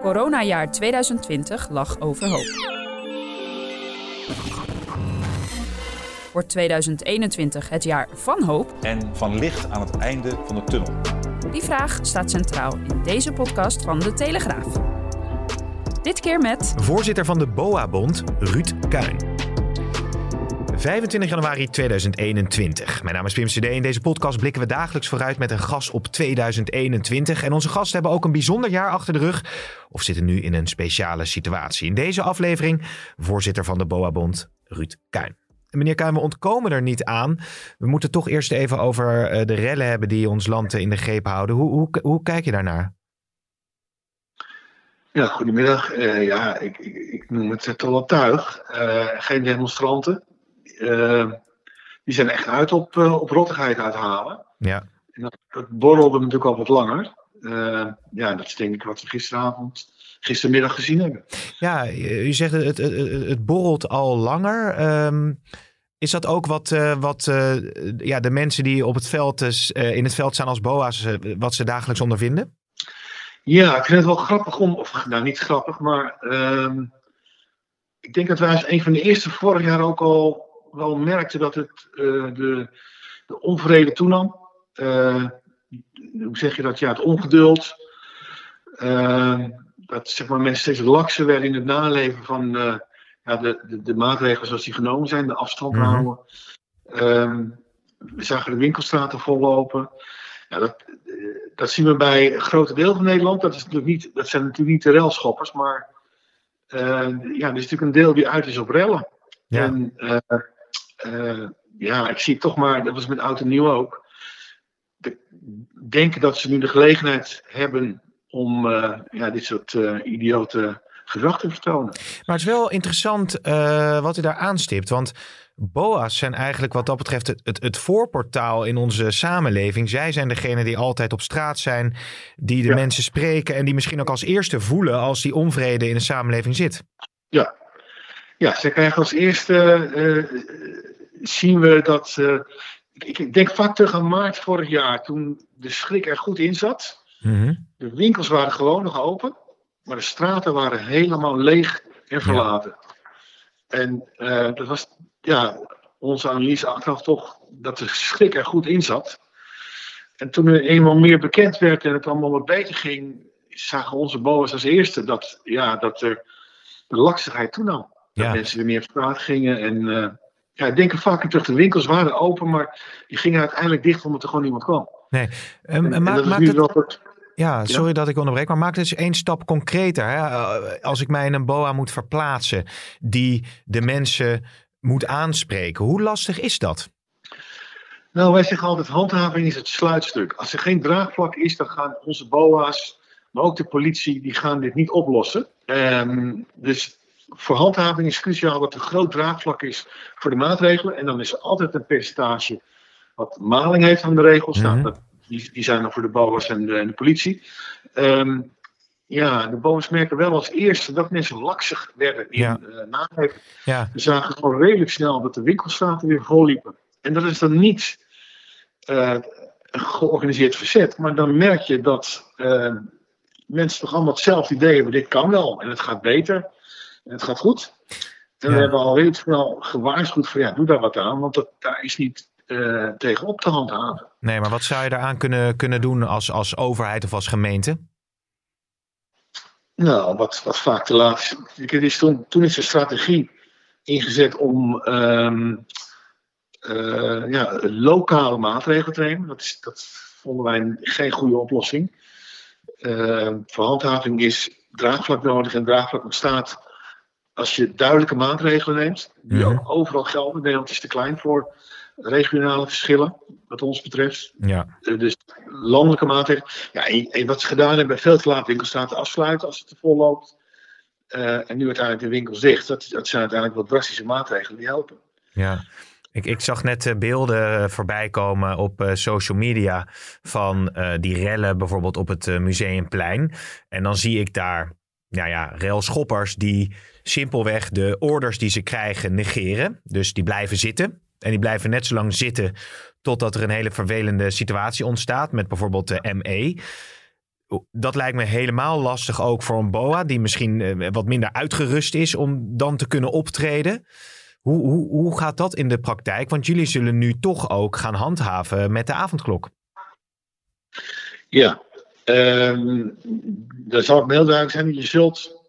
Coronajaar 2020 lag overhoop. Wordt 2021 het jaar van hoop? En van licht aan het einde van de tunnel? Die vraag staat centraal in deze podcast van De Telegraaf. Dit keer met... Voorzitter van de BOA-bond, Ruud Kuin. 25 januari 2021. Mijn naam is Pim CD. In deze podcast blikken we dagelijks vooruit met een gast op 2021. En onze gasten hebben ook een bijzonder jaar achter de rug of zitten nu in een speciale situatie. In deze aflevering voorzitter van de BOA-bond, Ruud Kuin. Meneer Kuin, we ontkomen er niet aan. We moeten toch eerst even over eh, de rellen hebben die ons land in de greep houden. Hoe, hoe, hoe kijk je daarnaar? Ja, goedemiddag. Uh, ja, ik, ik, ik, noem het tuig. Uh, geen demonstranten. Uh, die zijn echt uit op, op rottigheid uithalen. Ja. En dat, dat borrelde natuurlijk al wat langer. ja, dat is denk ik wat we gisteravond, gistermiddag gezien hebben. Ja, u zegt het, het, het, borrelt al langer. Um, is dat ook wat, wat ja, de mensen die op het veld, in het veld staan als BOA's, wat ze dagelijks ondervinden? Ja, ik vind het wel grappig om, of nou niet grappig, maar uh, ik denk dat wij als een van de eerste vorig jaar ook al wel merkten dat het, uh, de, de onvrede toenam. Uh, hoe zeg je dat? Ja, het ongeduld. Ehm, dat zeg maar, mensen steeds lakser werden in het naleven van ja, de, de, de, maatregelen zoals die genomen zijn, de afstand mm -hmm. houden. Ehm, we zagen de winkelstraten vollopen. Ja, dat, dat zien we bij een groot deel van Nederland. Dat, is natuurlijk niet, dat zijn natuurlijk niet de railschoppers, maar uh, ja, er is natuurlijk een deel die uit is op rellen. Ja. En uh, uh, ja, ik zie toch maar, dat was met oud en nieuw ook, de, denken dat ze nu de gelegenheid hebben om ja, dit soort idiote gedrag te vertonen. Maar het is wel interessant wat u daar aanstipt, want BOA's zijn eigenlijk wat dat betreft het, het, het, voorportaal in onze samenleving. Zij zijn degene die altijd op straat zijn, die de ja. mensen spreken en die misschien ook als eerste voelen als die onvrede in de samenleving zit. Ja, ja ze krijgen als eerste, uh, zien we dat, uh, ik, denk vaak terug aan maart vorig jaar, toen de schrik er goed in zat. Mm -hmm. De winkels waren gewoon nog open, maar de straten waren helemaal leeg en verlaten. Ja. En uh, dat was ja, onze analyse achteraf toch dat de schrik er goed in zat. En toen er eenmaal meer bekend werd en het allemaal wat beter ging, zagen onze BOA's als eerste dat, ja, dat er de laksigheid toenam. Dat Ja. mensen weer meer op straat gingen. En uh, ja, ik denk er vaker terug, de winkels waren open, maar die gingen uiteindelijk dicht omdat er gewoon niemand kwam. Nee, um, En, maakt, nu het... Ja, sorry dat ik onderbreek, maar maak het eens één stap concreter. Hè? Uh, Als ik mij in een BOA moet verplaatsen die de mensen moet aanspreken, hoe lastig is dat? Nou, wij zeggen altijd, handhaving is het sluitstuk. Als er geen draagvlak is, dan gaan onze BOA's, maar ook de politie, die gaan dit niet oplossen. Ehm, dus voor handhaving is cruciaal dat er groot draagvlak is voor de maatregelen. En dan is er altijd een percentage wat maling heeft aan de regels. Nou, Mhm. die, die zijn dan voor de BOA's en de, en de politie. Ehm, ja, de BOA's merken wel als eerste dat mensen laksig werden in Ja. eh. Ja, We zagen gewoon redelijk snel dat de winkelstraten weer vol liepen. En dat is dan niet eh, een georganiseerd verzet, maar dan merk je dat eh, mensen toch allemaal hetzelfde idee hebben: dit kan wel en het gaat beter en het gaat goed. En Ja. we hebben al redelijk snel gewaarschuwd van ja, doe daar wat aan, want dat, daar is niet eh tegenop te handhaven. nee, maar wat zou je daaraan kunnen, kunnen doen als, als overheid of als gemeente? Nou, wat, wat vaak te laat is toen, toen is de strategie ingezet om ehm, eh, ja, lokale maatregelen te nemen. Dat, is, dat vonden wij geen goede oplossing. Uh, voor handhaving is draagvlak nodig en draagvlak ontstaat als je duidelijke maatregelen neemt, die Mhm. ook overal gelden. Nederland is te klein voor regionale verschillen, wat ons betreft. Ja, Uh, dus landelijke maatregelen. Ja, en, en wat ze gedaan hebben, veel te laat winkelstraten afsluiten als het te vol loopt. Eh, en nu uiteindelijk de winkel dicht. Dat, dat zijn uiteindelijk wel drastische maatregelen die helpen. Ja. Ik, ik zag net uh, beelden voorbij komen op social media van die rellen bijvoorbeeld op het Museumplein. En dan zie ik daar nou ja, railschoppers die simpelweg de orders die ze krijgen negeren. Dus die blijven zitten. En die blijven net zo lang zitten totdat er een hele vervelende situatie ontstaat met bijvoorbeeld de ME. Dat lijkt me helemaal lastig ook voor een BOA die misschien eh, wat minder uitgerust is om dan te kunnen optreden. Hoe, hoe, hoe gaat dat in de praktijk? Want jullie zullen nu toch ook gaan handhaven met de avondklok. Ja, um, dat zal ook heel duidelijk zijn. Je zult,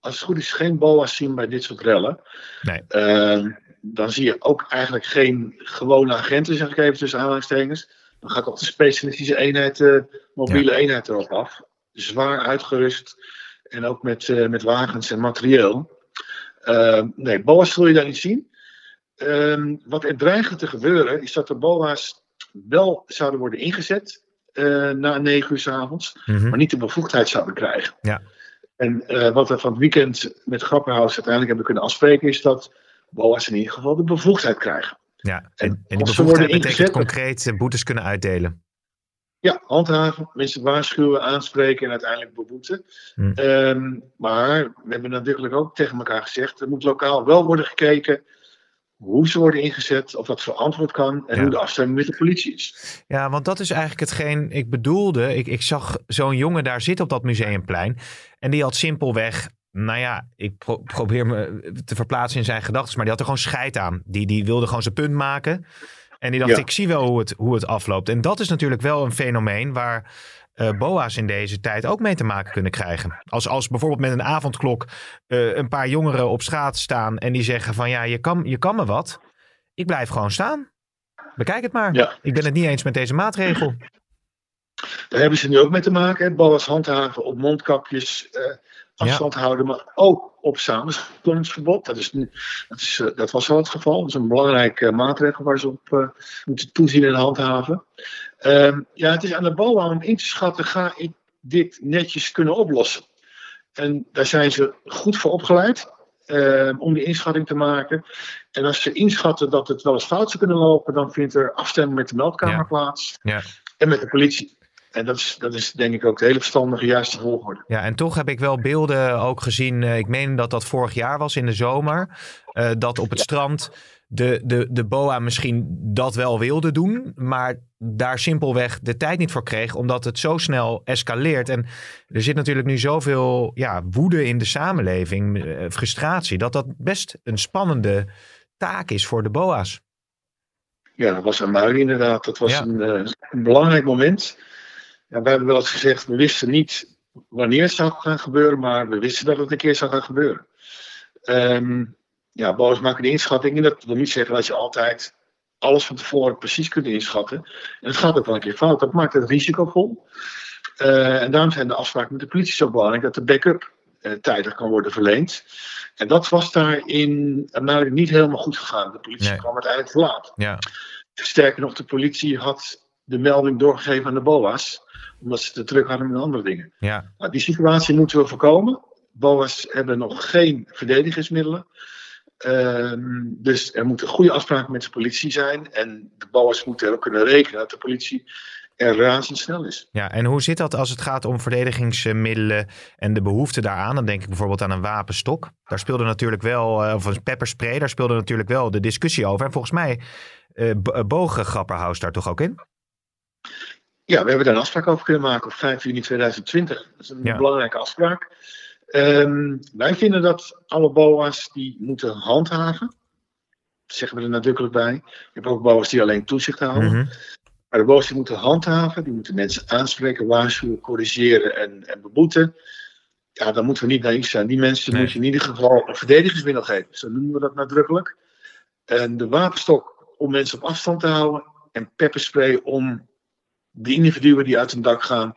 als het goed is, geen BOA's zien bij dit soort rellen. Nee. Uh, dan zie je ook eigenlijk geen gewone agenten, zeg ik even tussen aanhalingstekens. Dan gaat ook de specialistische eenheid, uh, mobiele ja. eenheid erop af. Zwaar uitgerust en ook met, uh, met wagens en materieel. Uh, nee, BOA's zul je daar niet zien. Ehm, wat er dreigt te gebeuren is dat de BOA's wel zouden worden ingezet uh, na negen uur s avonds, mm -hmm. maar niet de bevoegdheid zouden krijgen. Ja. En uh, wat we van het weekend met Grapperhaus uiteindelijk hebben kunnen afspreken, is dat BOA's in ieder geval de bevoegdheid krijgen. Ja, en, en, en die bevoegdheid betekent ingezet, concreet boetes kunnen uitdelen. Ja, handhaven, mensen waarschuwen, aanspreken en uiteindelijk beboeten. Hm. Um, maar we hebben natuurlijk ook tegen elkaar gezegd, er moet lokaal wel worden gekeken hoe ze worden ingezet, of dat verantwoord kan en Ja. hoe de afstemming met de politie is. Ja, want dat is eigenlijk hetgeen ik bedoelde. Ik, ik zag zo'n jongen daar zitten op dat museumplein. En die had simpelweg, nou ja, ik pro- probeer me te verplaatsen in zijn gedachten. Maar die had er gewoon scheid aan. Die, die wilde gewoon zijn punt maken. En die dacht, Ja. ik zie wel hoe het, hoe het afloopt. En dat is natuurlijk wel een fenomeen waar eh, boa's in deze tijd ook mee te maken kunnen krijgen. Als, als bijvoorbeeld met een avondklok eh, een paar jongeren op straat staan en die zeggen van ja, je kan, je kan me wat. Ik blijf gewoon staan. Bekijk het maar. Ja. Ik ben het niet eens met deze maatregel. Daar hebben ze nu ook mee te maken. hè. BOA's handhaven op mondkapjes, eh, afstand houden, maar ook op samenspillingsverbod. Dat, is nu, dat, is, dat was al het geval. Dat is een belangrijke maatregel waar ze op moeten toezien en handhaven. Ehm, ja, het is aan de BOA om in te schatten, ga ik dit netjes kunnen oplossen? En daar zijn ze goed voor opgeleid. eh, om die inschatting te maken. En als ze inschatten dat het wel eens fout zou kunnen lopen, dan vindt er afstemming met de meldkamer Ja. plaats Ja. en met de politie. En dat is, dat is denk ik ook de hele verstandige, juiste volgorde. Ja, en toch heb ik wel beelden ook gezien. eh, ik meen dat dat vorig jaar was in de zomer. eh, dat op het strand de, de, de BOA misschien dat wel wilde doen. Maar daar simpelweg de tijd niet voor kreeg. Omdat het zo snel escaleert. En er zit natuurlijk nu zoveel ja, woede in de samenleving. eh, frustratie. Dat dat best een spannende taak is voor de BOA's. Ja, dat was een muil inderdaad. Dat was Ja. een, eh, een belangrijk moment. Ja, wij hebben wel eens gezegd, we wisten niet wanneer het zou gaan gebeuren, maar we wisten dat het een keer zou gaan gebeuren. Ehm ja, BOA's maken de inschatting. En dat wil niet zeggen dat je altijd alles van tevoren precies kunt inschatten. En het gaat ook wel een keer fout. Dat maakt het risicovol. Eh, en daarom zijn de afspraken met de politie zo belangrijk dat de backup eh, tijdig kan worden verleend. En dat was daar in Amerika niet helemaal goed gegaan. De politie Nee. kwam uiteindelijk te laat. Ja, Sterker nog, de politie had de melding doorgegeven aan de BOA's, omdat ze te druk hadden met andere dingen. ja, Nou, die situatie moeten we voorkomen. BOA's hebben nog geen verdedigingsmiddelen. Ehm, dus er moeten goede afspraken met de politie zijn. En de BOA's moeten erop kunnen rekenen dat de politie er razendsnel is. ja. En hoe zit dat als het gaat om verdedigingsmiddelen en de behoefte daaraan? Dan denk ik bijvoorbeeld aan een wapenstok. Daar speelde natuurlijk wel, eh, of een pepperspray, daar speelde natuurlijk wel de discussie over. En volgens mij b- bogen Grapperhaus daar toch ook in? Ja, we hebben daar een afspraak over kunnen maken op 5 juni 2020. Dat is een Ja. belangrijke afspraak. Ehm, wij vinden dat alle BOA's die moeten handhaven. Dat zeggen we er nadrukkelijk bij. Je hebt ook BOA's die alleen toezicht houden. Mhm. Maar de BOA's die moeten handhaven. Die moeten mensen aanspreken, waarschuwen, corrigeren en, en beboeten. Ja, dan moeten we niet naïef zijn. Die mensen Nee. moet je in ieder geval een verdedigingsmiddel geven. Zo noemen we dat nadrukkelijk. En de wapenstok om mensen op afstand te houden. En pepperspray om de individuen die uit een dak gaan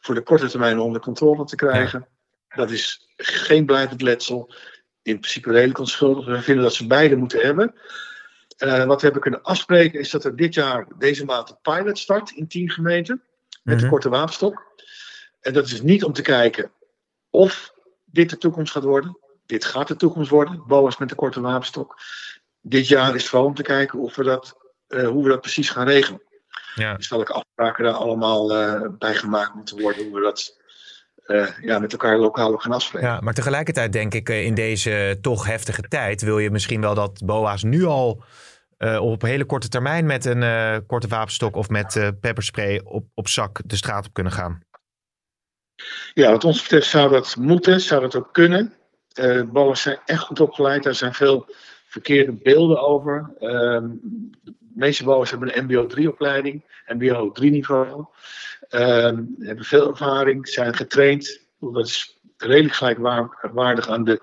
voor de korte termijn onder controle te krijgen. Dat is geen blijvend letsel. In principe redelijk onschuldig. We vinden dat ze beide moeten hebben. Eh, wat we hebben kunnen afspreken is dat er dit jaar, deze maand, een pilot start in 10 gemeenten. met de Mhm. korte wapenstok. En dat is niet om te kijken of dit de toekomst gaat worden. Dit gaat de toekomst worden, BOA's met de korte wapenstok. Dit jaar is het vooral om te kijken of we dat, eh, hoe we dat precies gaan regelen. Ja. Dus welke afspraken daar allemaal eh, bij gemaakt moeten worden, hoe we dat eh, ja, met elkaar lokaal ook gaan afspreken. Ja, maar tegelijkertijd denk ik eh, in deze toch heftige tijd wil je misschien wel dat BOA's nu al eh, op hele korte termijn met een korte wapenstok of met pepperspray op, op zak de straat op kunnen gaan. Ja, wat ons betreft zou dat moeten, zou dat ook kunnen. BOA's zijn echt goed opgeleid, daar zijn veel verkeerde beelden over. Ehm, de meeste BOA's hebben een MBO 3-opleiding, MBO 3-niveau. Ehm hebben veel ervaring, zijn getraind. Dat is redelijk gelijkwaardig aan de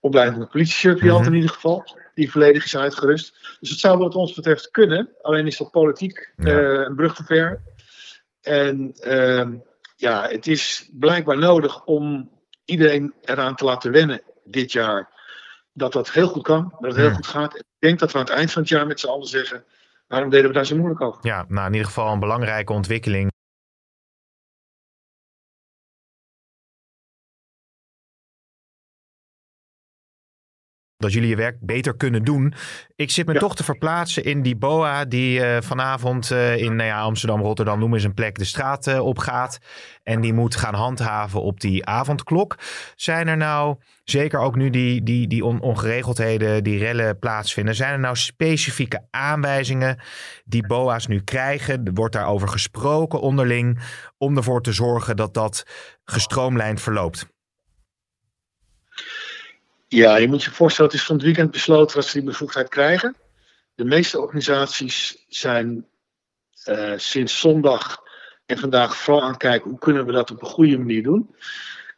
opleiding van de politiesurveillant Mhm. in ieder geval, die volledig is uitgerust. Dus het zou wat ons betreft kunnen, alleen is dat politiek Ja. eh, een brug te ver. En ehm, ja, het is blijkbaar nodig om iedereen eraan te laten wennen dit jaar. Dat dat heel goed kan, dat het heel Hmm. goed gaat. Ik denk dat we aan het eind van het jaar met z'n allen zeggen: waarom deden we daar zo moeilijk over? Ja, nou in ieder geval een belangrijke ontwikkeling. Dat jullie je werk beter kunnen doen. Ik zit me Ja. toch te verplaatsen in die BOA die eh, vanavond eh, in nou ja, Amsterdam, Rotterdam, noem eens een plek, de straat eh, opgaat. En die moet gaan handhaven op die avondklok. Zijn er nou, zeker ook nu die, die, die on- ongeregeldheden, die rellen plaatsvinden, zijn er nou specifieke aanwijzingen die BOA's nu krijgen? Er wordt daarover gesproken onderling om ervoor te zorgen dat dat gestroomlijnd verloopt. Ja, je moet je voorstellen, het is van het weekend besloten dat ze die bevoegdheid krijgen. De meeste organisaties zijn eh, sinds zondag en vandaag vooral aan het kijken hoe kunnen we dat op een goede manier doen.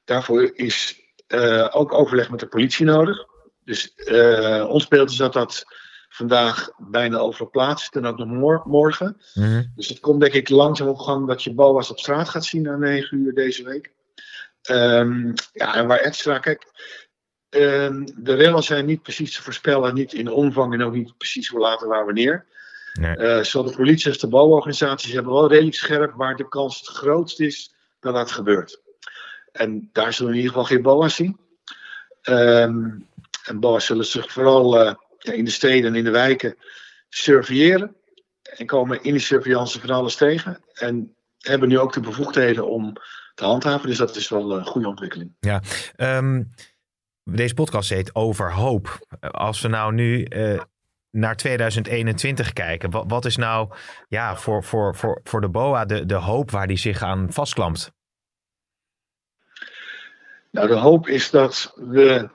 Daarvoor is eh, ook overleg met de politie nodig. Dus eh, ons beeld is dat dat vandaag bijna overal plaats is en ook nog mor- morgen. Dus het komt denk ik langzaam op gang dat je BOA's op straat gaat zien na 9 uur deze week. Ehm, ja, en waar extra, kijk, de rellen zijn niet precies te voorspellen, niet in omvang en ook niet precies hoe laat en waar wanneer. Nee. Eh, zowel de politie als de bouworganisaties hebben wel redelijk scherp waar de kans het grootst is dat dat gebeurt. En daar zullen we in ieder geval geen BOA's zien. Ehm, en BOA's zullen zich vooral eh, ja, in de steden en in de wijken surveilleren. En komen in die surveillance van alles tegen. En hebben nu ook de bevoegdheden om te handhaven. Dus dat is wel een goede ontwikkeling. Ehm, deze podcast heet Over Hoop. Als we nou nu eh, naar 2021 kijken, wat, wat is nou ja, voor, voor, voor, voor de BOA de, de hoop waar die zich aan vastklampt? Nou, de hoop is dat we,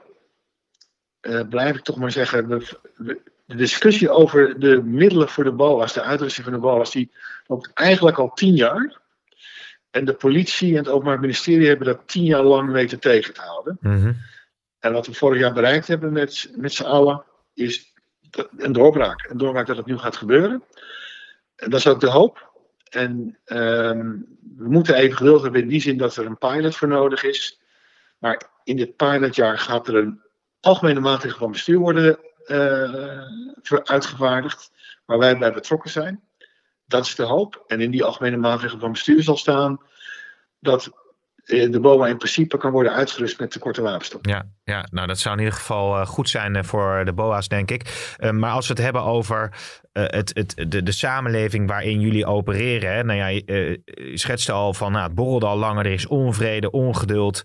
eh, blijf ik toch maar zeggen, we, we- de discussie over de middelen voor de BOA's, de uitrusting van de BOA's, die loopt eigenlijk al tien jaar. En de politie en het Openbaar Ministerie hebben dat tien jaar lang weten tegen te houden. Mhm. En wat we vorig jaar bereikt hebben met, met z'n allen, is een doorbraak. Een doorbraak dat het nu gaat gebeuren. En dat is ook de hoop. En ehm, we moeten even geduld hebben in die zin dat er een pilot voor nodig is. Maar in dit pilotjaar gaat er een algemene maatregel van bestuur worden eh, uitgevaardigd, waar wij bij betrokken zijn. Dat is de hoop. En in die algemene maatregel van bestuur zal staan dat de BOA in principe kan worden uitgerust met de korte wapenstok. Ja, ja, nou dat zou in ieder geval eh, goed zijn eh, voor de BOA's, denk ik. Eh, maar als we het hebben over eh, het, het, de, de samenleving waarin jullie opereren. Hè, nou ja, je, eh, schetste al van, nou, het borrelde al langer, er is onvrede, ongeduld.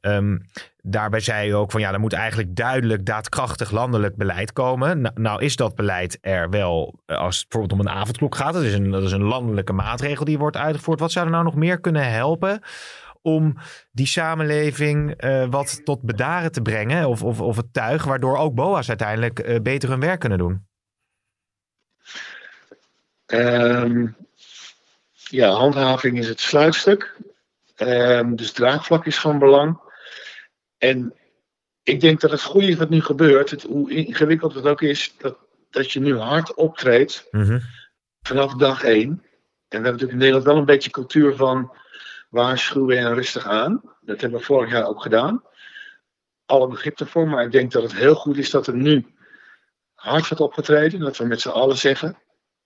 Ehm, daarbij zei je ook van, ja, er moet eigenlijk duidelijk daadkrachtig landelijk beleid komen. Nou, is dat beleid er wel, eh, als het bijvoorbeeld om een avondklok gaat. Is een, dat is een landelijke maatregel die wordt uitgevoerd. Wat zou er nou nog meer kunnen helpen? Om die samenleving eh, wat tot bedaren te brengen. Of, of, of het tuig, waardoor ook BOA's uiteindelijk eh, beter hun werk kunnen doen. Ehm, ja, handhaving is het sluitstuk. Ehm, dus draagvlak is van belang. En ik denk dat het goede wat nu gebeurt, het, hoe ingewikkeld het ook is, dat, dat je nu hard optreedt Mhm. vanaf dag één. En we hebben natuurlijk in Nederland wel een beetje cultuur van waarschuwen en rustig aan. Dat hebben we vorig jaar ook gedaan. Alle begrip ervoor, maar ik denk dat het heel goed is dat er nu hard wordt opgetreden. Dat we met z'n allen zeggen.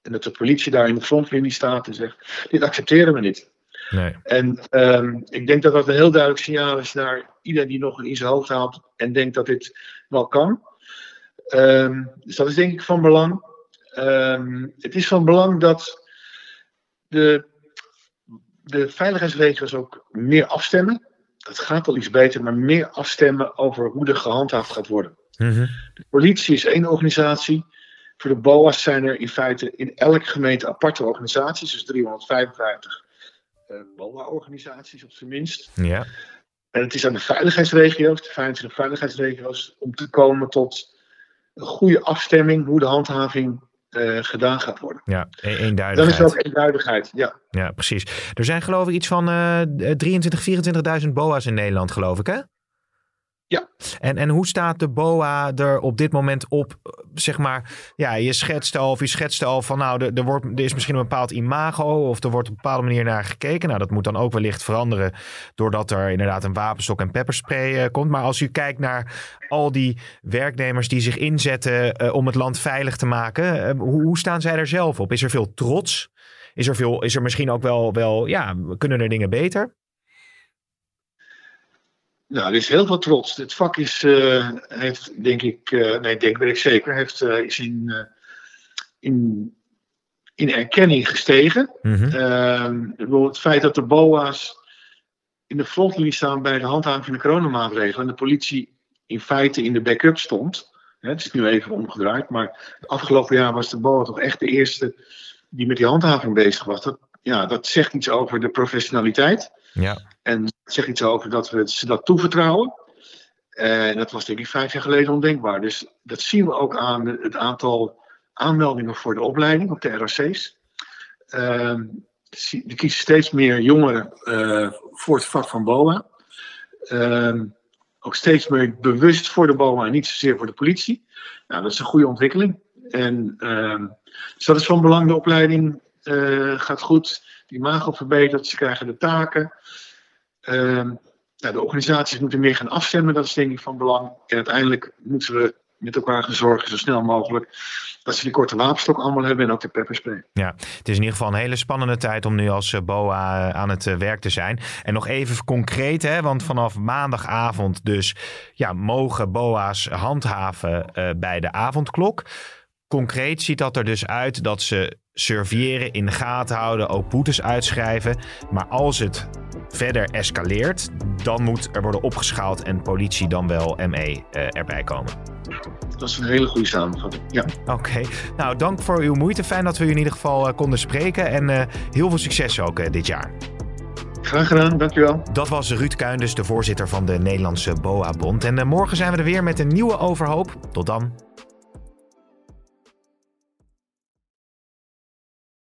En dat de politie daar in de frontlinie staat en zegt: Dit accepteren we niet. Nee. En ehm, ik denk dat dat een heel duidelijk signaal is naar iedereen die nog in zijn hoofd haalt en denkt dat dit wel kan. Ehm, dus dat is denk ik van belang. Ehm, het is van belang dat de, de veiligheidsregels ook meer afstemmen. Dat gaat al iets beter, maar meer afstemmen over hoe er gehandhaafd gaat worden. Mhm. De politie is één organisatie. Voor de BOA's zijn er in feite in elke gemeente aparte organisaties, dus 355 eh, BOA-organisaties op zijn minst. Ja. En het is aan de veiligheidsregio's, de 25 veiligheidsregio's, om te komen tot een goede afstemming hoe de handhaving eh, gedaan gaat worden. Ja, e- Dan is eenduidigheid. er ook eenduidigheid. Ja. Ja, precies. Er zijn geloof ik iets van eh 23, 24.000 BOA's in Nederland, geloof ik, hè? Ja. En, en hoe staat de BOA er op dit moment op? Zeg maar, ja, je schetst al, of je schetst al van, nou, er, er, wordt, er is misschien een bepaald imago, of er wordt op een bepaalde manier naar gekeken. Nou, dat moet dan ook wellicht veranderen, doordat er inderdaad een wapenstok en pepperspray eh, komt. Maar als u kijkt naar al die werknemers die zich inzetten eh, om het land veilig te maken, eh, hoe, hoe staan zij er zelf op? Is er veel trots? Is er, veel, is er misschien ook wel, wel, ja, kunnen er dingen beter? Nou, er is heel veel trots. Het vak is, eh, heeft, denk ik, eh, nee, denk ik zeker, heeft, eh, is in, in, in erkenning gestegen. Bedoel, het feit dat de BOA's in de frontlinie staan bij de handhaving van de coronamaatregelen en de politie in feite in de backup stond. Hè, het is nu even omgedraaid, maar het afgelopen jaar was de BOA toch echt de eerste die met die handhaving bezig was. Dat, ja, dat zegt iets over de professionaliteit. Ja, En zegt iets over dat we ze dat toevertrouwen. En dat was denk ik vijf jaar geleden ondenkbaar. Dus dat zien we ook aan het aantal aanmeldingen voor de opleiding op de ROC's. Ehm, zie- er kiezen steeds meer jongeren eh, voor het vak van BOA. Ehm, ook steeds meer bewust voor de BOA en niet zozeer voor de politie. Nou, dat is een goede ontwikkeling. En ehm, dus dat is van belang. De opleiding eh, gaat goed. Die imago verbetert. Ze krijgen de taken. Ehm, nou, de organisaties moeten meer gaan afstemmen. Dat is denk ik van belang. En uiteindelijk moeten we met elkaar gaan zorgen, zo snel mogelijk, dat ze die korte wapenstok allemaal hebben en ook de pepperspray. ja, het is in ieder geval een hele spannende tijd om nu als eh, BOA aan het eh, werk te zijn. En nog even concreet, hè, want vanaf maandagavond dus ja, mogen BOA's handhaven eh, bij de avondklok. Concreet ziet dat er dus uit dat ze surveilleren, in de gaten houden, ook boetes uitschrijven. Maar als het verder escaleert, dan moet er worden opgeschaald en politie dan wel ME eh, erbij komen. Dat is een hele goede samenvatting. Ja. Oké, nou dank voor uw moeite. Fijn dat we u in ieder geval eh, konden spreken en eh, heel veel succes ook dit jaar. Graag gedaan, dankjewel. Dat was Ruud Kuinders, de voorzitter van de Nederlandse BOA-bond. En morgen zijn we er weer met een nieuwe overhoop. Tot dan.